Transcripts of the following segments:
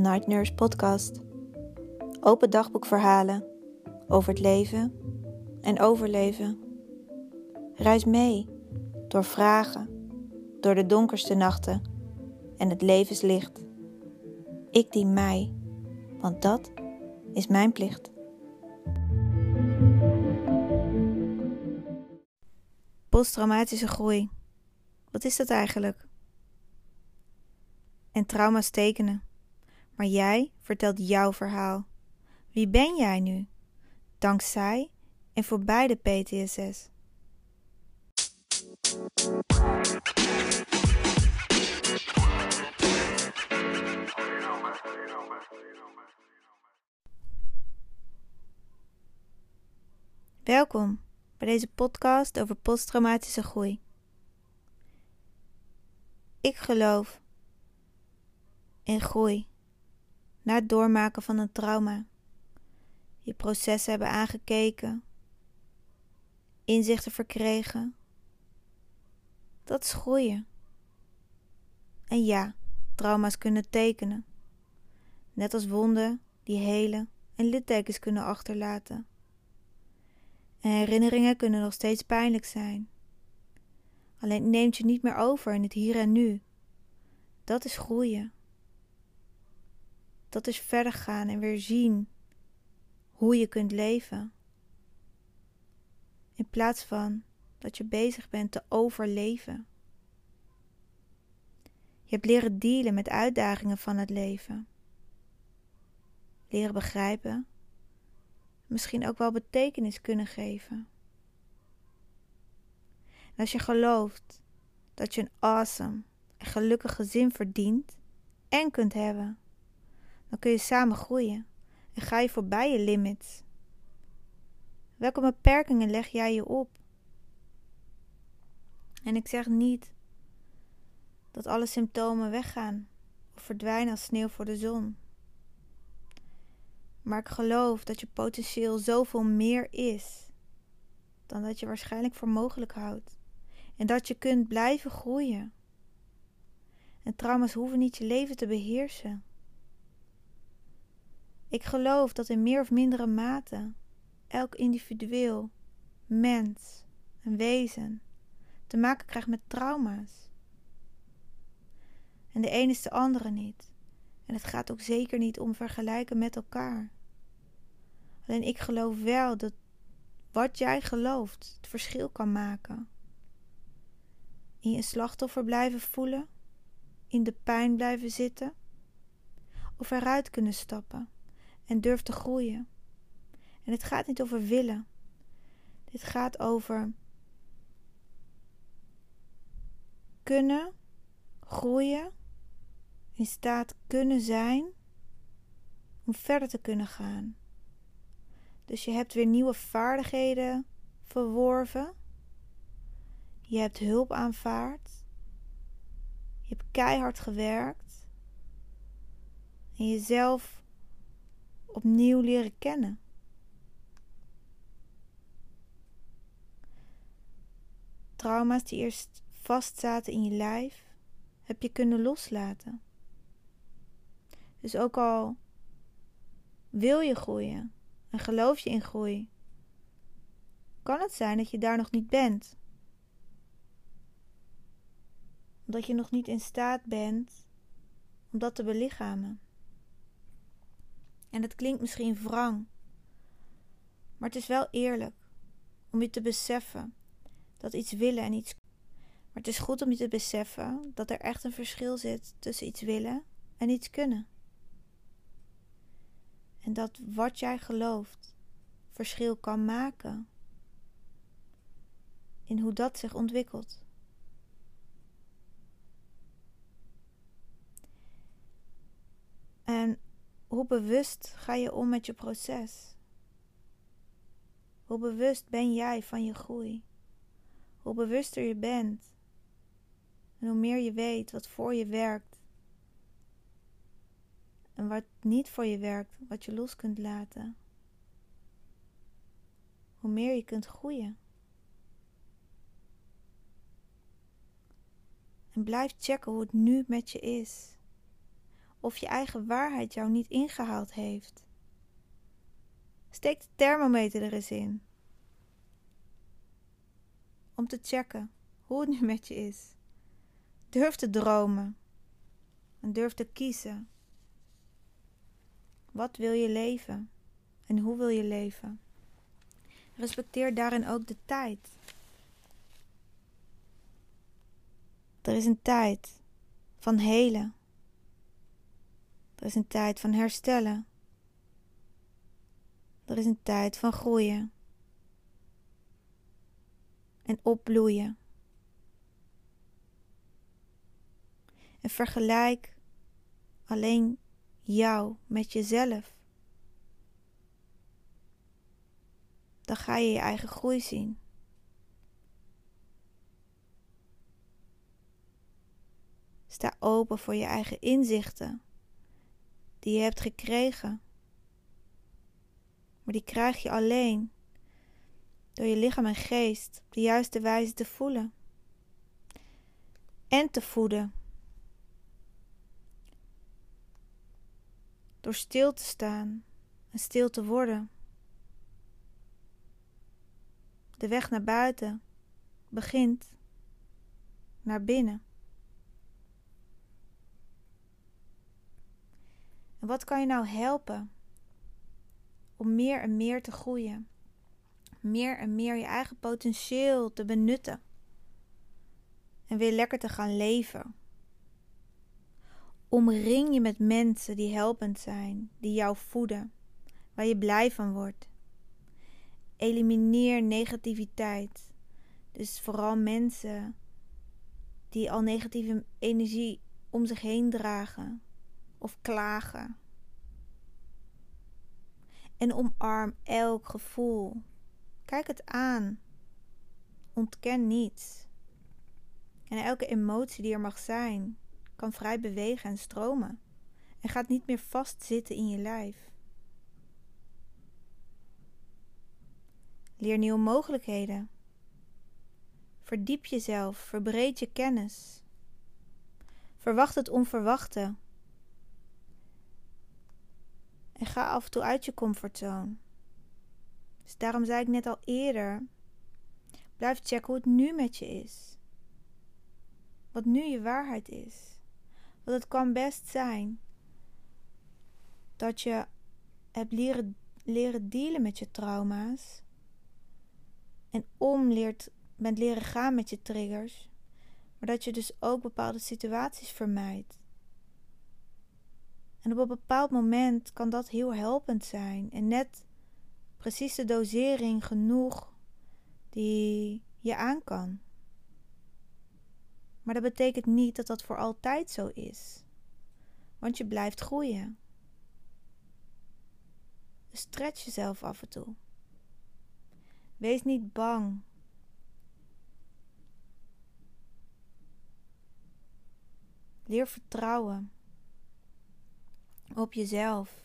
Night Nurse Podcast. Open dagboekverhalen over het leven en overleven. Reis mee door vragen, door de donkerste nachten en het levenslicht. Ik dien mij, want dat is mijn plicht. Posttraumatische groei. Wat is dat eigenlijk? En trauma's tekenen. Maar jij vertelt jouw verhaal. Wie ben jij nu? Dankzij en voorbij de PTSS. Welkom bij deze podcast over posttraumatische groei. Ik geloof in groei na het doormaken van een trauma. Je processen hebben aangekeken, inzichten verkregen. Dat is groeien. En ja, trauma's kunnen tekenen, net als wonden die helen en littekens kunnen achterlaten. En herinneringen kunnen nog steeds pijnlijk zijn. Alleen neemt je niet meer over in het hier en nu. Dat is groeien. Dat is verder gaan en weer zien hoe je kunt leven. In plaats van dat je bezig bent te overleven. Je hebt leren dealen met uitdagingen van het leven. Leren begrijpen. Misschien ook wel betekenis kunnen geven. En als je gelooft dat je een awesome en gelukkig gezin verdient en kunt hebben dan kun je samen groeien en ga je voorbij je limits. Welke beperkingen leg jij je op? En ik zeg niet dat alle symptomen weggaan of verdwijnen als sneeuw voor de zon. Maar ik geloof dat je potentieel zoveel meer is dan dat je waarschijnlijk voor mogelijk houdt. En dat je kunt blijven groeien. En trauma's hoeven niet je leven te beheersen. Ik geloof dat in meer of mindere mate elk individueel, mens, een wezen te maken krijgt met trauma's. En de een is de andere niet. En het gaat ook zeker niet om vergelijken met elkaar. Alleen ik geloof wel dat wat jij gelooft het verschil kan maken. In je slachtoffer blijven voelen, in de pijn blijven zitten of eruit kunnen stappen en durf te groeien. En het gaat niet over willen. Dit gaat over kunnen groeien, in staat kunnen zijn om verder te kunnen gaan. Dus je hebt weer nieuwe vaardigheden verworven. Je hebt hulp aanvaard. Je hebt keihard gewerkt. En jezelf opnieuw leren kennen. Trauma's die eerst vastzaten in je lijf, heb je kunnen loslaten. Dus ook al wil je groeien en geloof je in groei, kan het zijn dat je daar nog niet bent. Omdat je nog niet in staat bent om dat te belichamen. En het klinkt misschien wrang, maar het is wel eerlijk om je te beseffen dat iets willen en iets. Maar het is goed om je te beseffen dat er echt een verschil zit tussen iets willen en iets kunnen. En dat wat jij gelooft verschil kan maken in hoe dat zich ontwikkelt. En hoe bewust ga je om met je proces? Hoe bewust ben jij van je groei? Hoe bewuster je bent en hoe meer je weet wat voor je werkt en wat niet voor je werkt, wat je los kunt laten, hoe meer je kunt groeien. En blijf checken hoe het nu met je is. Of je eigen waarheid jou niet ingehaald heeft. Steek de thermometer er eens in. Om te checken hoe het nu met je is. Durf te dromen. En durf te kiezen. Wat wil je leven? En hoe wil je leven? Respecteer daarin ook de tijd. Er is een tijd van helen. Er is een tijd van herstellen. Er is een tijd van groeien en opbloeien. En vergelijk alleen jou met jezelf. Dan ga je je eigen groei zien. Sta open voor je eigen inzichten die je hebt gekregen. Maar die krijg je alleen door je lichaam en geest op de juiste wijze te voelen en te voeden. Door stil te staan en stil te worden. De weg naar buiten begint naar binnen. Wat kan je nou helpen om meer en meer te groeien? Meer en meer je eigen potentieel te benutten. En weer lekker te gaan leven. Omring je met mensen die helpend zijn, die jou voeden, waar je blij van wordt. Elimineer negativiteit. Dus vooral mensen die al negatieve energie om zich heen dragen of klagen. En omarm elk gevoel. Kijk het aan. Ontken niets. En elke emotie die er mag zijn, kan vrij bewegen en stromen. En gaat niet meer vastzitten in je lijf. Leer nieuwe mogelijkheden. Verdiep jezelf, verbreed je kennis. Verwacht het onverwachte. En ga af en toe uit je comfortzone. Dus daarom zei ik net al eerder: blijf checken hoe het nu met je is. Wat nu je waarheid is. Want het kan best zijn dat je hebt leren, leren dealen met je trauma's. En omleert, bent leren gaan met je triggers. Maar dat je dus ook bepaalde situaties vermijdt. En op een bepaald moment kan dat heel helpend zijn. En net precies de dosering genoeg die je aan kan. Maar dat betekent niet dat dat voor altijd zo is. Want je blijft groeien. Dus stretch jezelf af en toe. Wees niet bang. Leer vertrouwen op jezelf.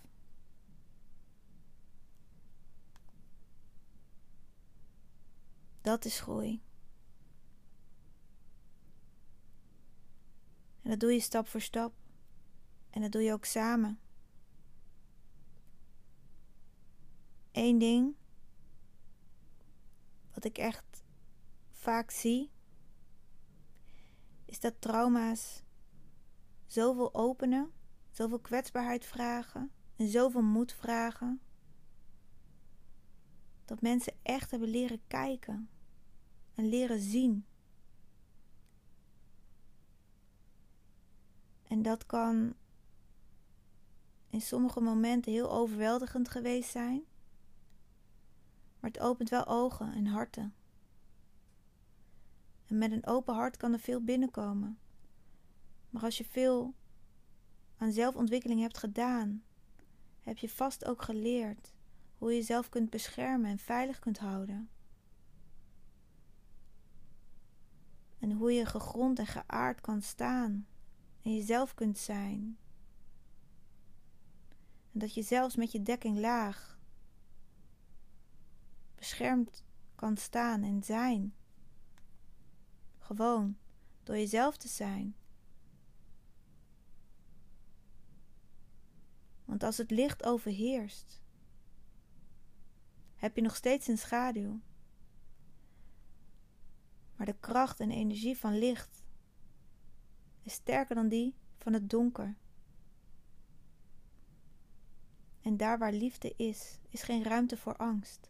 Dat is groei. En dat doe je stap voor stap. En dat doe je ook samen. Eén ding wat ik echt vaak zie, is dat trauma's zoveel openen zoveel kwetsbaarheid vragen en zoveel moed vragen. Dat mensen echt hebben leren kijken en leren zien. En dat kan in sommige momenten heel overweldigend geweest zijn. Maar het opent wel ogen en harten. En met een open hart kan er veel binnenkomen. Maar als je veel aan zelfontwikkeling hebt gedaan, heb je vast ook geleerd hoe je jezelf kunt beschermen en veilig kunt houden. En hoe je gegrond en geaard kan staan en jezelf kunt zijn. En dat je zelfs met je dekking laag beschermd kan staan en zijn. Gewoon door jezelf te zijn. Want als het licht overheerst, heb je nog steeds een schaduw. Maar de kracht en energie van licht is sterker dan die van het donker. En daar waar liefde is, is geen ruimte voor angst.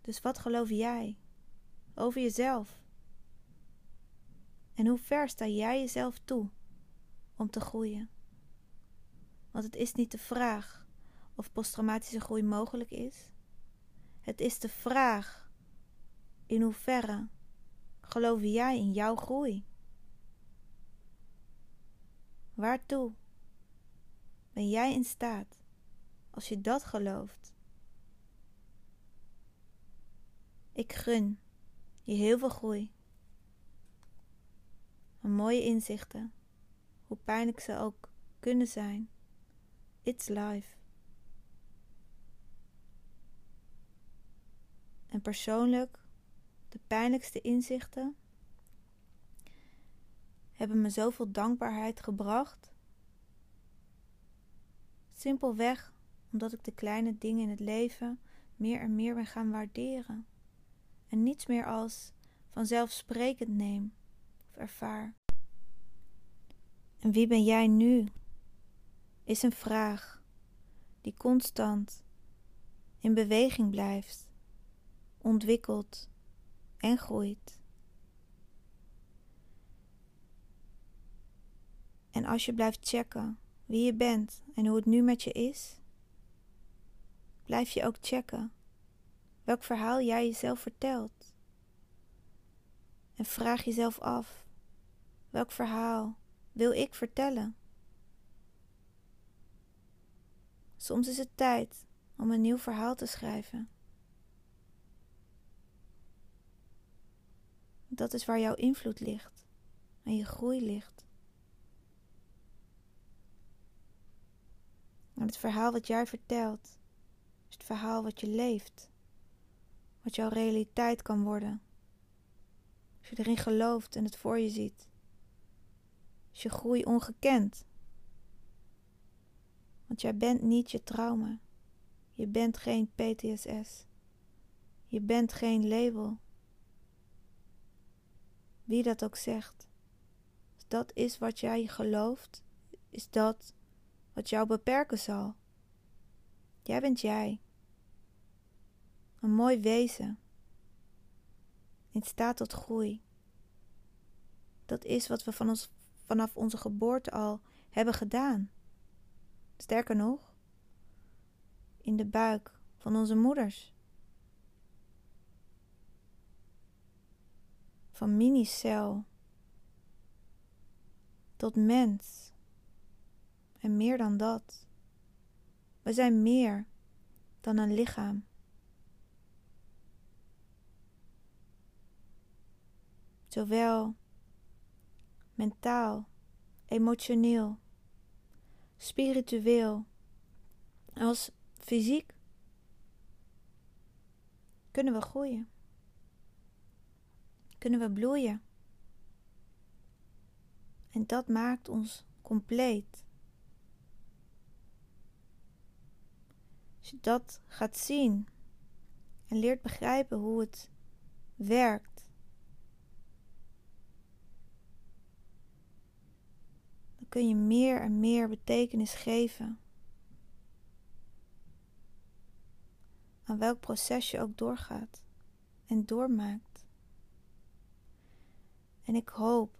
Dus wat geloof jij over jezelf? En hoe ver sta jij jezelf toe om te groeien? Want het is niet de vraag of posttraumatische groei mogelijk is. Het is de vraag in hoeverre geloof jij in jouw groei? Waartoe ben jij in staat als je dat gelooft? Ik gun je heel veel groei. Mooie inzichten, hoe pijnlijk ze ook kunnen zijn. It's life. En persoonlijk, de pijnlijkste inzichten hebben me zoveel dankbaarheid gebracht. Simpelweg omdat ik de kleine dingen in het leven meer en meer ben gaan waarderen. En niets meer als vanzelfsprekend neem ervaar. En wie ben jij nu? Is een vraag die constant in beweging blijft, ontwikkelt en groeit. En als je blijft checken wie je bent en hoe het nu met je is, blijf je ook checken welk verhaal jij jezelf vertelt. En vraag jezelf af: welk verhaal wil ik vertellen? Soms is het tijd om een nieuw verhaal te schrijven. Dat is waar jouw invloed ligt en je groei ligt. Maar het verhaal wat jij vertelt, is het verhaal wat je leeft, wat jouw realiteit kan worden. Als je erin gelooft en het voor je ziet, is je groei ongekend. Want jij bent niet je trauma. Je bent geen PTSS. Je bent geen label. Wie dat ook zegt. Als dat is wat jij gelooft, is dat wat jou beperken zal. Jij bent jij. Een mooi wezen. In staat tot groei. Dat is wat we van ons, vanaf onze geboorte al hebben gedaan. Sterker nog, in de buik van onze moeders. Van minicel tot mens. En meer dan dat. We zijn meer dan een lichaam. Zowel mentaal, emotioneel, spiritueel als fysiek kunnen we groeien. Kunnen we bloeien. En dat maakt ons compleet. Als je dat gaat zien en leert begrijpen hoe het werkt, dan kun je meer en meer betekenis geven aan welk proces je ook doorgaat en doormaakt. En ik hoop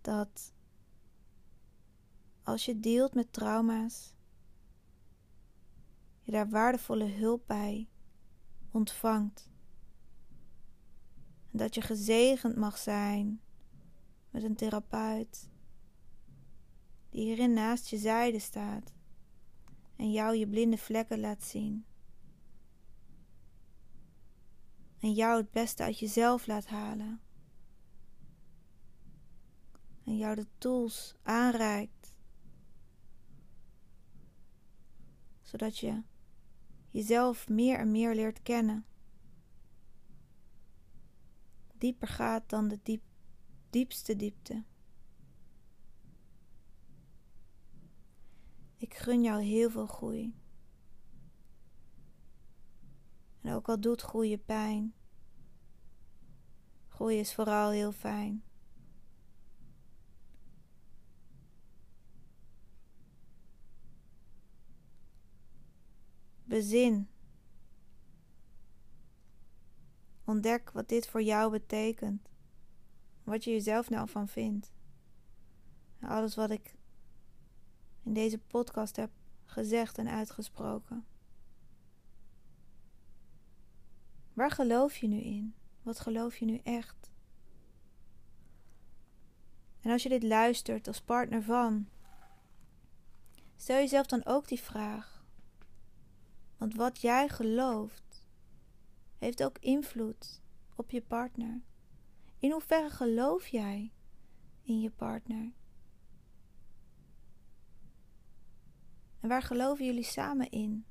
dat als je deelt met trauma's, je daar waardevolle hulp bij ontvangt. En dat je gezegend mag zijn met een therapeut die hierin naast je zijde staat en jou je blinde vlekken laat zien. En jou het beste uit jezelf laat halen. En jou de tools aanreikt. Zodat je jezelf meer en meer leert kennen. dieper gaat dan de diep, diepste diepte. Ik gun jou heel veel groei. En ook al doet groeien pijn, groei is vooral heel fijn. Bezin. Ontdek wat dit voor jou betekent. Wat je jezelf nou van vindt. Alles wat ik in deze podcast heb gezegd en uitgesproken. Waar geloof je nu in? Wat geloof je nu echt? En als je dit luistert als partner van, stel jezelf dan ook die vraag. Want wat jij gelooft, heeft ook invloed op je partner. In hoeverre geloof jij in je partner? En waar geloven jullie samen in?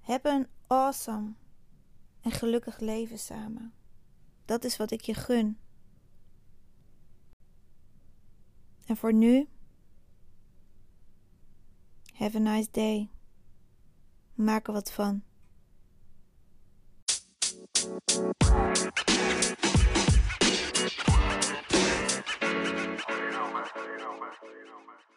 Heb een awesome en gelukkig leven samen. Dat is wat ik je gun. En voor nu, have a nice day. Maak er wat van. you know, man.